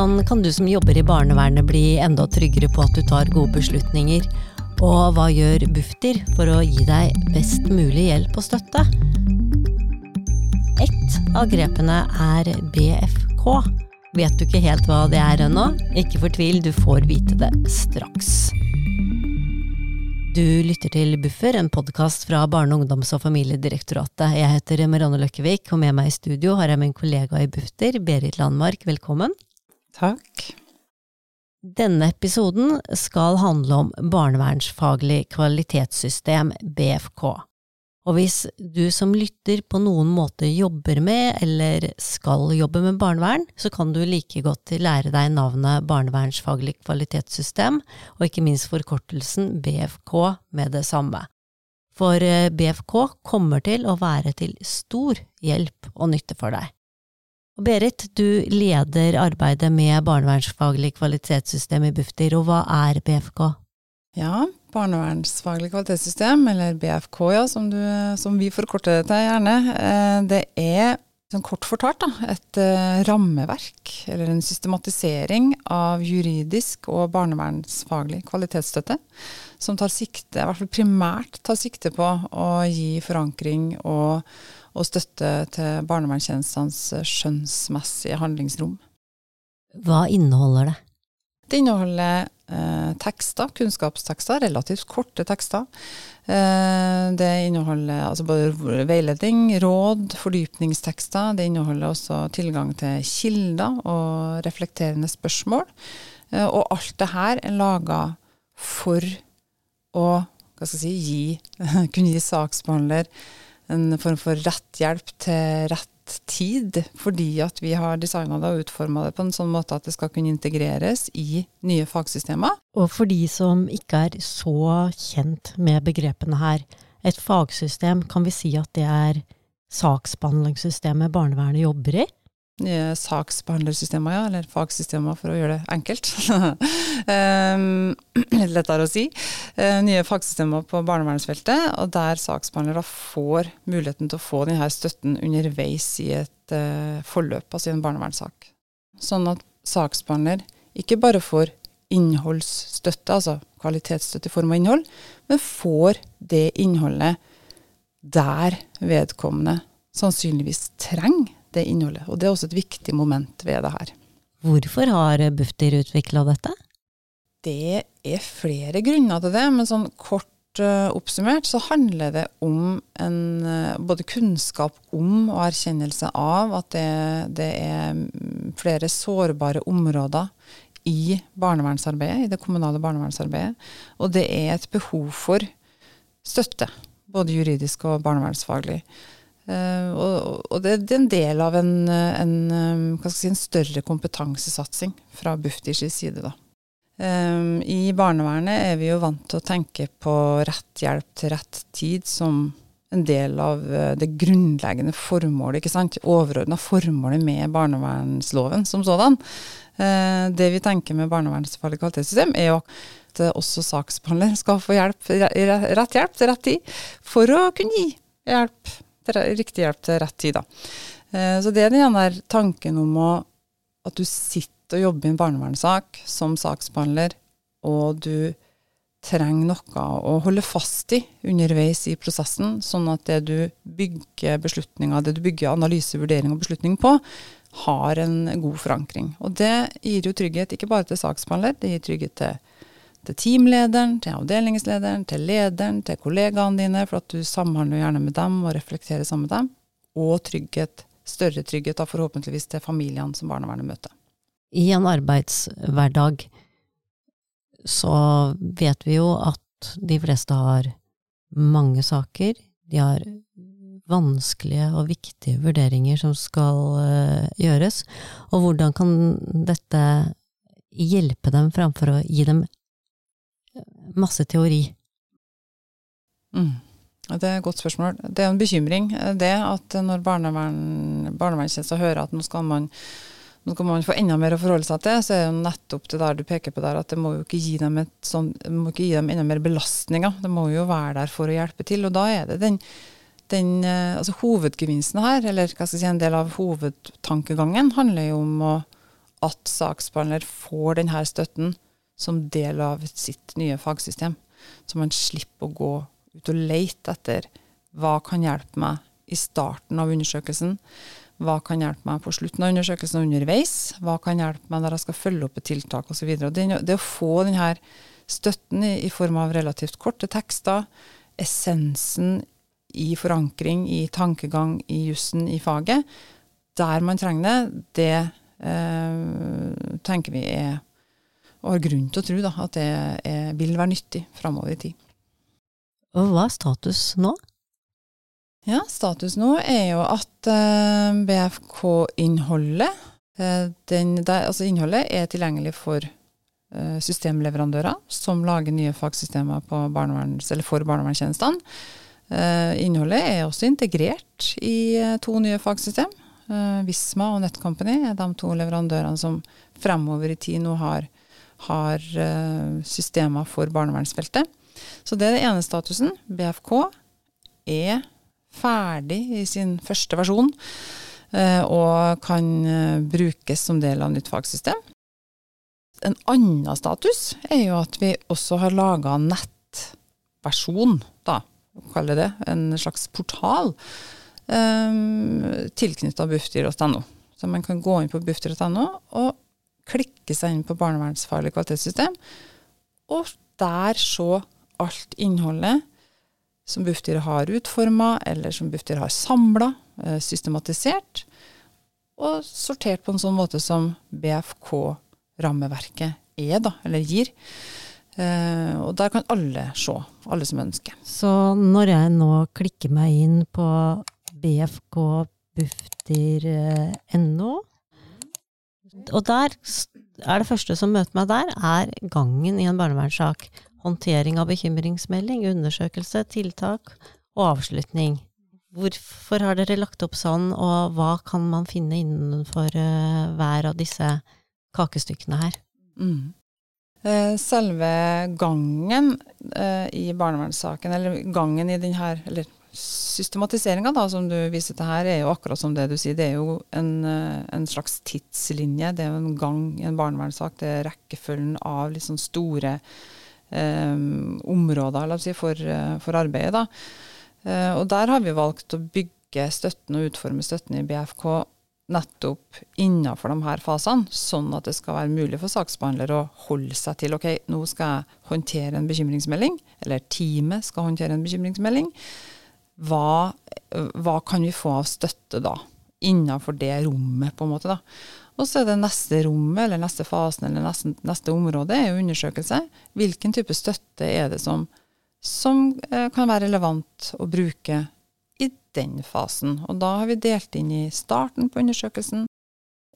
Hvordan kan du som jobber i barnevernet bli enda tryggere på at du tar gode beslutninger? Og hva gjør Bufdir for å gi deg best mulig hjelp og støtte? Ett av grepene er BFK. Vet du ikke helt hva det er ennå? Ikke fortvil, du får vite det straks. Du lytter til Buffer, en podkast fra Barne-, ungdoms- og familiedirektoratet. Jeg heter Marianne Løkkevik, og med meg i studio har jeg min kollega i Bufdir, Berit Landmark. Velkommen. Takk. Denne episoden skal handle om barnevernsfaglig kvalitetssystem, BFK. Og hvis du som lytter på noen måte jobber med, eller skal jobbe med barnevern, så kan du like godt lære deg navnet barnevernsfaglig kvalitetssystem, og ikke minst forkortelsen BFK med det samme. For eh, BFK kommer til å være til stor hjelp og nytte for deg. Berit, du leder arbeidet med barnevernsfaglig kvalitetssystem i Bufdir, og hva er BFK? Ja, barnevernsfaglig kvalitetssystem, eller BFK, ja, som, du, som vi forkorter det til gjerne. Eh, det er sånn kort fortalt da, et uh, rammeverk, eller en systematisering av juridisk og barnevernsfaglig kvalitetsstøtte, som tar sikte, i hvert fall primært tar sikte på å gi forankring og, og støtte til barnevernstjenestenes skjønnsmessige handlingsrom. Hva inneholder det? Det inneholder eh, tekster, kunnskapstekster, relativt korte tekster. Eh, det inneholder altså både veiledning, råd, fordypningstekster. Det inneholder også tilgang til kilder og reflekterende spørsmål. Eh, og alt det her er laga for å si, gi, kunne gi saksbehandler en form for rett hjelp til rett tid, fordi at vi har designa det og utforma det på en sånn måte at det skal kunne integreres i nye fagsystemer. Og for de som ikke er så kjent med begrepene her, et fagsystem, kan vi si at det er saksbehandlingssystemet barnevernet jobber i? Nye saksbehandlersystemer, ja, eller fagsystemer for å gjøre det enkelt. litt lettere å si. Uh, nye fagsystemer på barnevernsfeltet, og der saksbehandlere får muligheten til å få denne støtten underveis i et uh, forløp, altså i en barnevernssak. Sånn at saksbehandler ikke bare får innholdsstøtte, altså kvalitetsstøtte i form av innhold, men får det innholdet der vedkommende sannsynligvis trenger det innholdet. Og det er også et viktig moment ved det her. Hvorfor har Bufdir utvikla dette? Det er flere grunner til det, men sånn kort uh, oppsummert så handler det om en uh, både kunnskap om og erkjennelse av at det, det, er flere sårbare områder i barnevernsarbeidet, i det kommunale barnevernsarbeidet. Og det er et behov for støtte, både juridisk og barnevernsfaglig. Uh, og, og det, det, er en del av en, en, si, en større kompetansesatsing fra Bufdirs side. Da. I barnevernet er vi jo vant til å tenke på rett hjelp til rett tid som en del av uh, det grunnleggende formålet, ikke sant? overordna formålet med barnevernsloven som sådan. Uh, det vi tenker med barnevernsfaglig kvalitetssystem, er jo at også saksbehandler skal få hjelp, rett hjelp til rett tid for å kunne gi hjelp riktig hjelp til rett tid. Da. Eh, så det er den der tanken om å, at du sitter og jobber i en barnevernssak som saksbehandler, og du trenger noe å holde fast i underveis i prosessen, sånn at det du bygger beslutninger, det du bygger analyse, vurdering og beslutning på, har en god forankring. Og det gir jo trygghet ikke bare til saksbehandler, det gir trygghet til til teamlederen, til avdelingslederen, til lederen, til kollegaene dine, for at du samhandler gjerne med dem og reflekterer sammen med dem. Og trygghet, større trygghet da forhåpentligvis til familiene som barnevernet møter. I en arbeidshverdag så vet vi jo at de fleste har mange saker. De har vanskelige og viktige vurderinger som skal uh, gjøres. Og hvordan kan dette hjelpe dem framfor å gi dem masse teori? Mm. Det er et godt spørsmål. Det er en bekymring det at når barnevern, barnevernstjenester hører at nå skal, man, nå skal man få enda mer å forholde seg til, så er det jo nettopp det der du peker på der, at det må jo ikke gi dem, et sånt, må ikke gi dem enda mer belastninger. Det må jo være der for å hjelpe til. Og da er det den, den altså hovedgevinsten her, eller hva skal jeg si, en del av hovedtankegangen, handler jo om å at saksbehandler får denne støtten som del av sitt nye fagsystem. Så man slipper å gå ut og lete etter hva kan hjelpe meg i starten av undersøkelsen. Hva kan hjelpe meg på slutten av undersøkelsen og underveis? Hva kan hjelpe meg når jeg skal følge opp et tiltak osv. Det, det å få denne støtten i, i form av relativt korte tekster, essensen i forankring, i tankegang, i jussen, i faget, der man trenger det, det eh, tenker vi er og har grunn til å tro da, at det er, vil være nyttig framover i tid. Og hva er status nå? Ja, Status nå er jo at eh, BFK-innholdet uh, altså Innholdet er tilgjengelig for eh, systemleverandører som lager nye fagsystemer barneverns, for barnevernstjenestene. innholdet er også integrert i to nye fagsystem. Visma og Netcompany er de to leverandørene som fremover i tid nå har, har systemer for barnevernsfeltet. Så det er den ene statusen. BFK er ferdig i sin første versjon eh, og kan eh, brukes som del av nytt fagsystem. En annen status er jo at vi også har laga nettversjon, da, kaller det, en slags portal, um, eh, tilknytta bufdir.no. Så man kan gå inn på bufdir.no og klikke seg inn på barnevernsfaglig kvalitetssystem, og der se alt innholdet som Bufdir har utforma, eller som Bufdir har samla, eh, systematisert, og sortert på en sånn måte som BFK-rammeverket er, da, eller gir. Eh, og der kan alle se, alle som ønsker. Så når jeg nå klikker meg inn på bfkbufdir.no, og der er det første som møter meg der, er gangen i en barnevernssak håndtering av bekymringsmelding, undersøkelse, tiltak og avslutning. Hvorfor har dere lagt opp sånn, og hva kan man finne innenfor uh, hver av disse kakestykkene her? Mm. Eh, selve gangen uh, i barnevernssaken, eller gangen i denne, eller systematiseringa som du viser til her, er jo akkurat som det du sier. Det er jo en, en slags tidslinje. Det er jo en gang i en barnevernssak. Det er rekkefølgen av sånn store eh, områder si, for, eh, for arbeidet. Eh, og der har vi valgt å bygge støtten og utforme støtten i BFK nettopp innenfor de her fasene, sånn at det skal være mulig for saksbehandler å holde seg til ok, nå skal jeg håndtere en bekymringsmelding, eller teamet skal håndtere en bekymringsmelding. Hva, hva kan vi få av støtte da, innenfor det rommet, på en måte. da. Og så er det neste rommet, eller neste fasen, eller neste, neste område, er jo undersøkelse. Hvilken type støtte er det som, som eh, kan være relevant å bruke i den fasen. Og da har vi delt inn i starten på undersøkelsen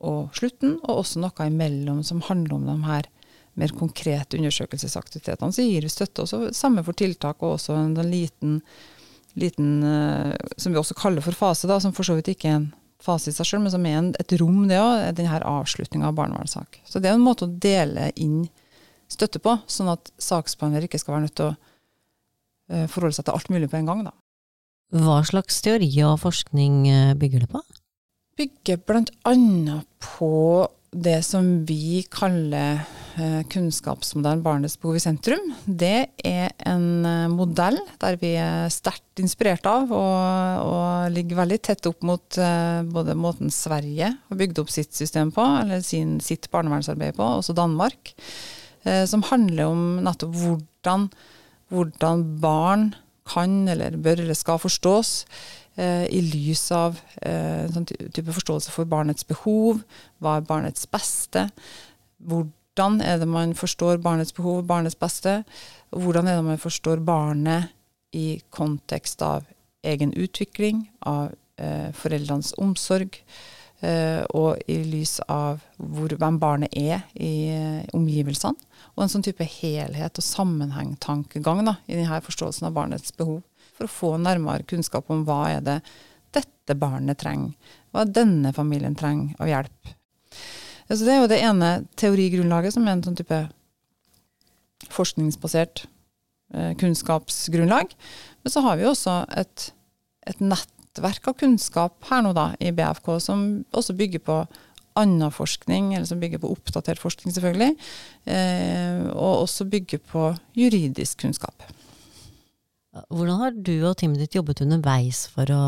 og slutten, og også noe imellom som handler om de her mer konkrete undersøkelsesaktivitetene. Så gir vi støtte også, samme for tiltak, og også en, en liten, liten, eh, som vi også kaller for fase, da, som for så vidt ikke er en fase i seg sjøl, men som er en, et rom, det òg, denne avslutninga av barnevernssak. Så det er en måte å dele inn støtte på, sånn at saksbehandler ikke skal være nødt til å uh, forholde seg til alt mulig på en gang. Da. Hva slags teori og forskning eh, bygger det på? Bygger blant annet på det som vi kaller eh, kunnskapsmodellen Barnets behov i sentrum. Det er en eh, modell der vi er sterkt inspirert av, og, og ligger veldig tett opp mot eh, både måten Sverige har bygd opp sitt system på, eller sin, sitt barnevernsarbeid på, også Danmark. Som handler om nettopp hvordan, hvordan barn kan, eller bør, eller skal forstås Eh, i lys av en eh, sånn type forståelse for barnets behov, hva er barnets beste, hvordan er det man forstår barnets behov, barnets beste, hvordan er det man forstår barnet i kontekst av egen utvikling, av eh, foreldrenes omsorg, eh, og i lys av hvor, hvem barnet er i eh, omgivelsene. Og en sånn type helhet og sammenheng-tankegang i denne forståelsen av barnets behov for å få nærmere kunnskap om hva er det dette barnet trenger, hva denne familien trenger av hjelp. Så det er jo det ene teorigrunnlaget, som er en sånn type forskningsbasert eh, kunnskapsgrunnlag. Men så har vi også et, et nettverk av kunnskap her nå da, i BFK, som også bygger på annen forskning, eller som bygger på oppdatert forskning, selvfølgelig. Eh, og også bygger på juridisk kunnskap. Hvordan har du og teamet ditt jobbet underveis for å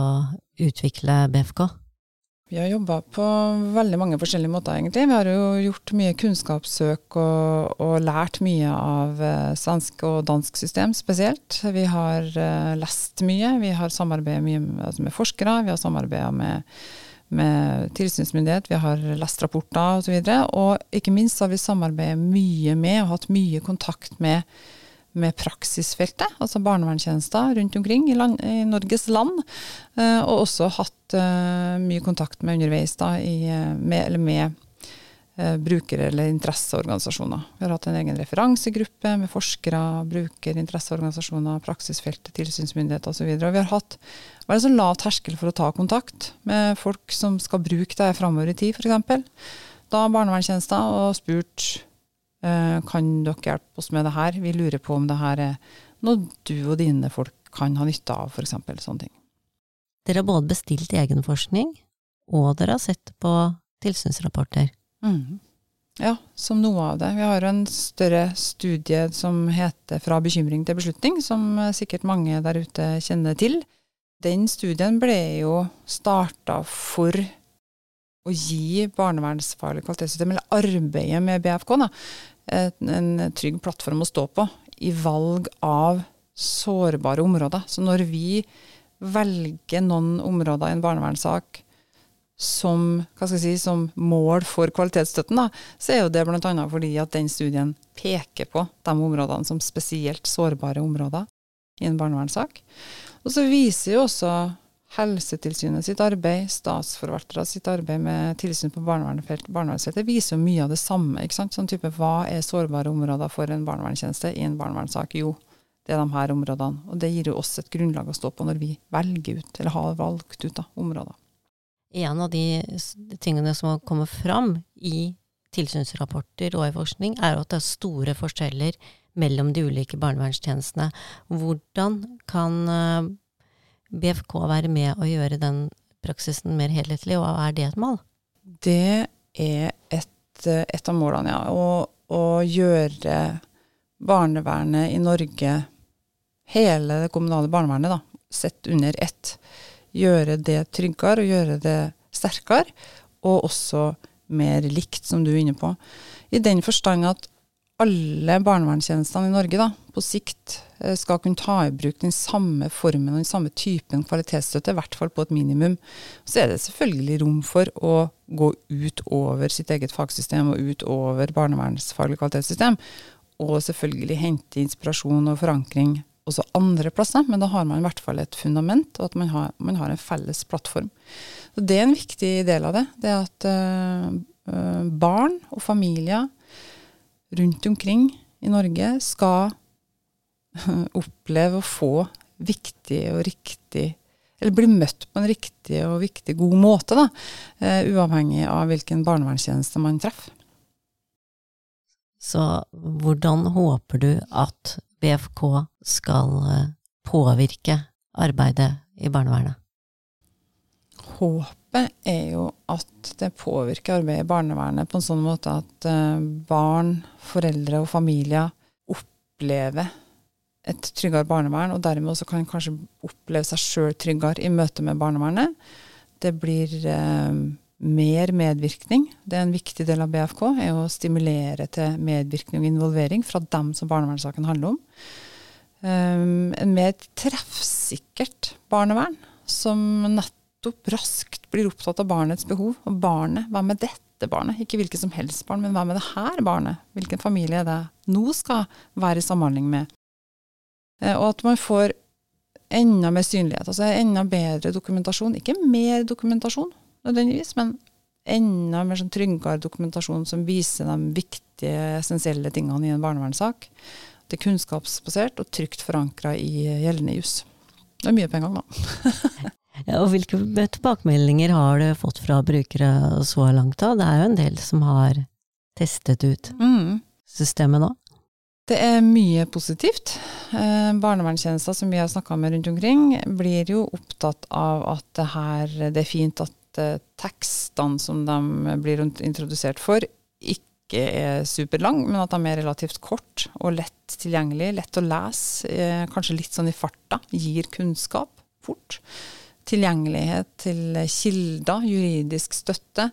utvikle BFK? Vi har jobba på veldig mange forskjellige måter, egentlig. Vi har jo gjort mye kunnskapssøk og, og lært mye av eh, svensk og dansk system spesielt. Vi har uh, lest mye, vi har samarbeidet mye med, altså med forskere, vi har samarbeida med, med, tilsynsmyndighet, vi har lest rapporter osv. Og, så og ikke minst har vi samarbeidet mye med og hatt mye kontakt med med praksisfeltet, altså barnevernstjenester rundt omkring i, land, i Norges land. Uh, og også hatt uh, mye kontakt med underveis da, i, eh, med, eller med uh, brukere- eller interesseorganisasjoner. Vi har hatt en egen referansegruppe med forskere, brukerinteresseorganisasjoner, praksisfeltet, tilsynsmyndigheter osv. Og, så og vi har hatt veldig sånn lav terskel for å ta kontakt med folk som skal bruke det framover i tid, f.eks. Da barnevernstjenester, og spurt Eh, kan dere hjelpe oss med det her? Vi lurer på om det her er noe du og dine folk kan ha nytte av, f.eks. Sånne ting. Dere har både bestilt egenforskning, og dere har sett på tilsynsrapporter. Mm. Ja, som noe av det. Vi har en større studie som heter Fra bekymring til beslutning, som sikkert mange der ute kjenner til. Den studien ble jo starta for å gi barnevernsfaglig kvalitetssystem, eller arbeidet med BFK, da, en trygg plattform å stå på i valg av sårbare områder. Så når vi velger noen områder i en barnevernssak som, si, som mål for kvalitetsstøtten, da, så er jo det bl.a. fordi at den studien peker på de områdene som spesielt sårbare områder i en barnevernssak. Og så viser jo også Helsetilsynet sitt arbeid, statsforvaltere sitt arbeid med tilsyn på barnevernsfeltet viser jo mye av det samme. ikke sant? Sånn type, Hva er sårbare områder for en barnevernstjeneste i en barnevernssak? Jo, det er de her områdene. Og det gir jo oss et grunnlag å stå på når vi velger ut, eller har valgt ut, da, områder. En av de tingene som har kommet fram i tilsynsrapporter og i forskning, er at det er store forskjeller mellom de ulike barnevernstjenestene. Hvordan kan eh, BFK være med å gjøre den praksisen mer helhetlig, og er det et mål? Det er et, et av målene, ja. Å, å, gjøre barnevernet i Norge, hele det kommunale barnevernet, da, sett under ett. Gjøre det tryggere og gjøre det sterkere, og også mer likt, som du er inne på. I den forstand at alle barnevernstjenestene i Norge da, på sikt eh, skal kunne ta i bruk den samme formen og den samme typen kvalitetsstøtte, i hvert fall på et minimum. Så er det selvfølgelig rom for å gå ut over sitt eget fagsystem og ut over barnevernsfaglig kvalitetssystem. Og selvfølgelig hente inspirasjon og forankring også andre plasser, men da har man i hvert fall et fundament, og at man har, man har en felles plattform. Så Det er en viktig del av det. Det at øh, barn og familier rundt omkring i Norge skal oppleve å få viktig og riktig Eller bli møtt på en riktig og viktig god måte, da, uh, uavhengig av hvilken barnevernstjeneste man treffer. Så hvordan håper du at BFK skal eh, påvirke arbeidet i barnevernet? Håpet er jo at det påvirker arbeidet i barnevernet på en sånn måte at eh, barn, foreldre og familier opplever et tryggere barnevern, og dermed også kan kanskje oppleve seg sjøl tryggere i møte med barnevernet. Det blir eh, mer medvirkning. Det er en viktig del av BFK, er å stimulere til medvirkning og involvering fra dem som barnevernssaken handler om. Um, en mer treffsikkert barnevern, som nett nettopp raskt blir opptatt av barnets behov. Og barnet, hvem er dette barnet? Ikke hvilket som helst barn, men hvem er det her barnet? Hvilken familie det nå skal være i samhandling med? Eh, og at man får enda mer synlighet, altså enda bedre dokumentasjon. Ikke mer dokumentasjon nødvendigvis, men enda mer sånn tryggere dokumentasjon som viser de viktige, essensielle tingene i en barnevernssak. Det er kunnskapsbasert og trygt forankra i gjeldende jus. Det er mye på en gang, da. Ja, og hvilke tilbakemeldinger har du fått fra brukere så langt da? Det er jo en del som har testet ut mm. systemet nå? Det er mye positivt. Eh, Barnevernstjenester som vi har snakka med rundt omkring, blir jo opptatt av at det, her, det er fint at eh, tekstene som de blir introdusert for, ikke er superlang, men at de er relativt kort og lett tilgjengelig, lett å lese, eh, kanskje litt sånn i farta, gir kunnskap fort. Tilgjengelighet til kilder, juridisk støtte.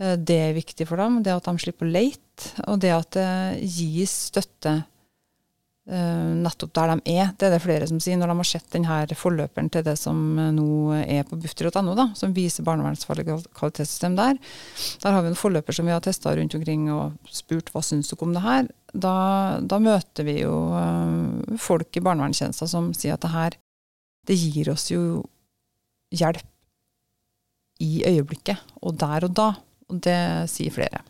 Eh, det er viktig for dem. Det at de slipper å leite, og det at det gis støtte Uh, nettopp der de er. Det er det flere som sier når de har sett denne forløperen til det som nå er på bufdir.no, som viser barnevernsfaglig kvalitetssystem der. Der har vi en forløper som vi har testa rundt omkring og spurt hva syns dere om det her. Da, da møter vi jo folk i barnevernstjenester som sier at det her det gir oss jo hjelp i øyeblikket, og der og da. Og det sier flere.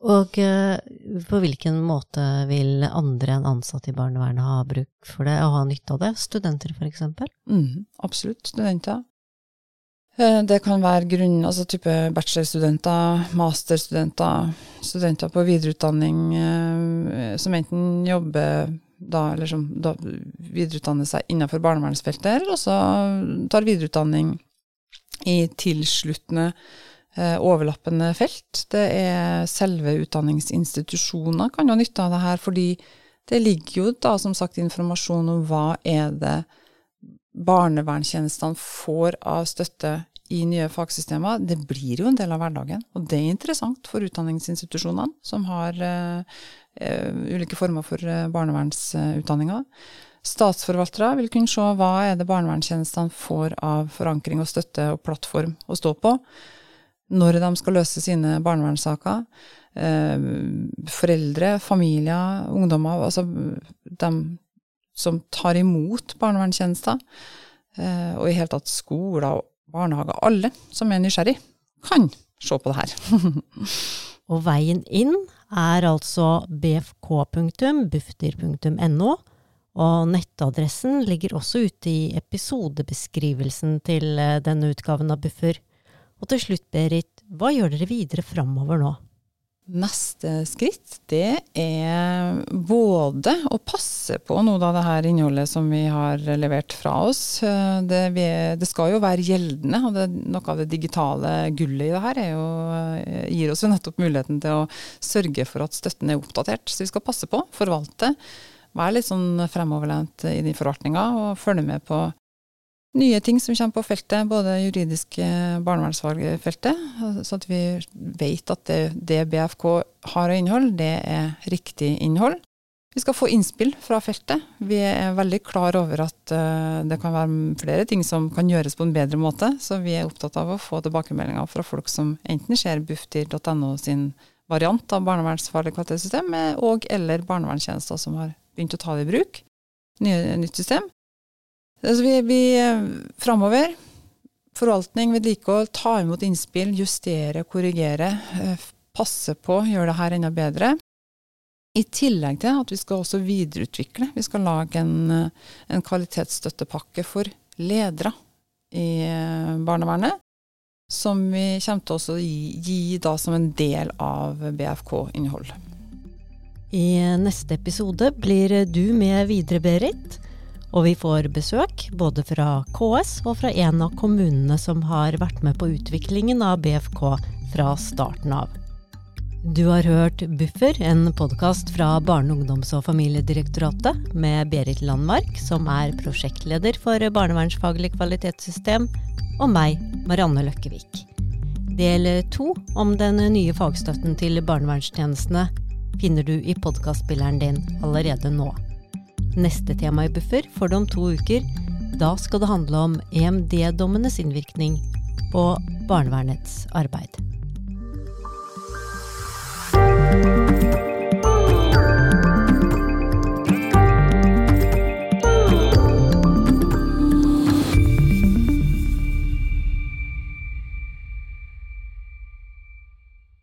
Og eh, på hvilken måte vil andre enn ansatte i barnevernet ha bruk for det, og ha nytte av det? Studenter, for eksempel? Mm, absolutt, studenter. Eh, det kan være grunn, altså type bachelorstudenter, masterstudenter, studenter på videreutdanning eh, som enten jobber da, eller som da videreutdanner seg innenfor barnevernsfeltet, eller også tar videreutdanning i tilsluttende Eh, overlappende felt. Det er selve utdanningsinstitusjoner kan jo nytte av det her, fordi det ligger jo da som sagt informasjon om hva er det barnevernstjenestene får av støtte i nye fagsystemer. Det blir jo en del av hverdagen, og det er interessant for utdanningsinstitusjonene som har uh, uh, ulike former for uh, barnevernsutdanninger. Statsforvaltere vil kunne se hva er det barnevernstjenestene får av forankring og støtte og plattform å stå på når de skal løse sine barnevernssaker. Foreldre, familier, ungdommer, altså de som tar imot barnevernstjenester. Og i hele tatt skoler og barnehager. Alle som er nysgjerrig, kan se på det her. og veien inn er altså bfk.bufdir.no. Og nettadressen ligger også ute i episodebeskrivelsen til eh, denne utgaven av Buffer. Og til slutt, Berit, hva gjør dere videre framover nå? Neste skritt det er både å passe på noe av det her innholdet som vi har levert fra oss. Det, vi, det skal jo være gjeldende, og det, noe av det digitale gullet i det her jo, gir oss jo nettopp muligheten til å sørge for at støtten er oppdatert. Så vi skal passe på, forvalte, være litt sånn fremoverlent i forvaltninga og følge med på nye ting som kommer på feltet, både juridisk barnevernsfagfeltet, så at vi vet at det, det BFK har av innhold, det er riktig innhold. Vi skal få innspill fra feltet. Vi er veldig klar over at uh, det kan være flere ting som kan gjøres på en bedre måte, så vi er opptatt av å få tilbakemeldinger fra folk som enten ser bufdir.no sin variant av barnevernsfaglig kvalitetssystem, og eller barnevernstjenester som har begynt å ta det i bruk. Nye, nytt system. Altså vi, vi framover forvaltning, vedlikehold, ta imot innspill, justere, korrigere, eh, passe på, gjøre det her enda bedre. I tillegg til at vi skal også videreutvikle. Vi skal lage en, eh, en kvalitetsstøttepakke for ledere i eh, barnevernet. Som vi kommer til å gi, gi da som en del av BFK-innhold. I neste episode blir du med videre, Berit. Og vi får besøk både fra KS og fra en av kommunene som har vært med på utviklingen av BFK fra starten av. Du har hørt Buffer, en podkast fra Barne-, ungdoms- og familiedirektoratet med Berit Landmark, som er prosjektleder for barnevernsfaglig kvalitetssystem, og meg, Marianne Løkkevik. Del to om den nye fagstøtten til barnevernstjenestene finner du i podkastspilleren din allerede nå. Neste tema i Buffer får du om to uker. Da skal det handle om EMD-dommenes innvirkning på barnevernets arbeid.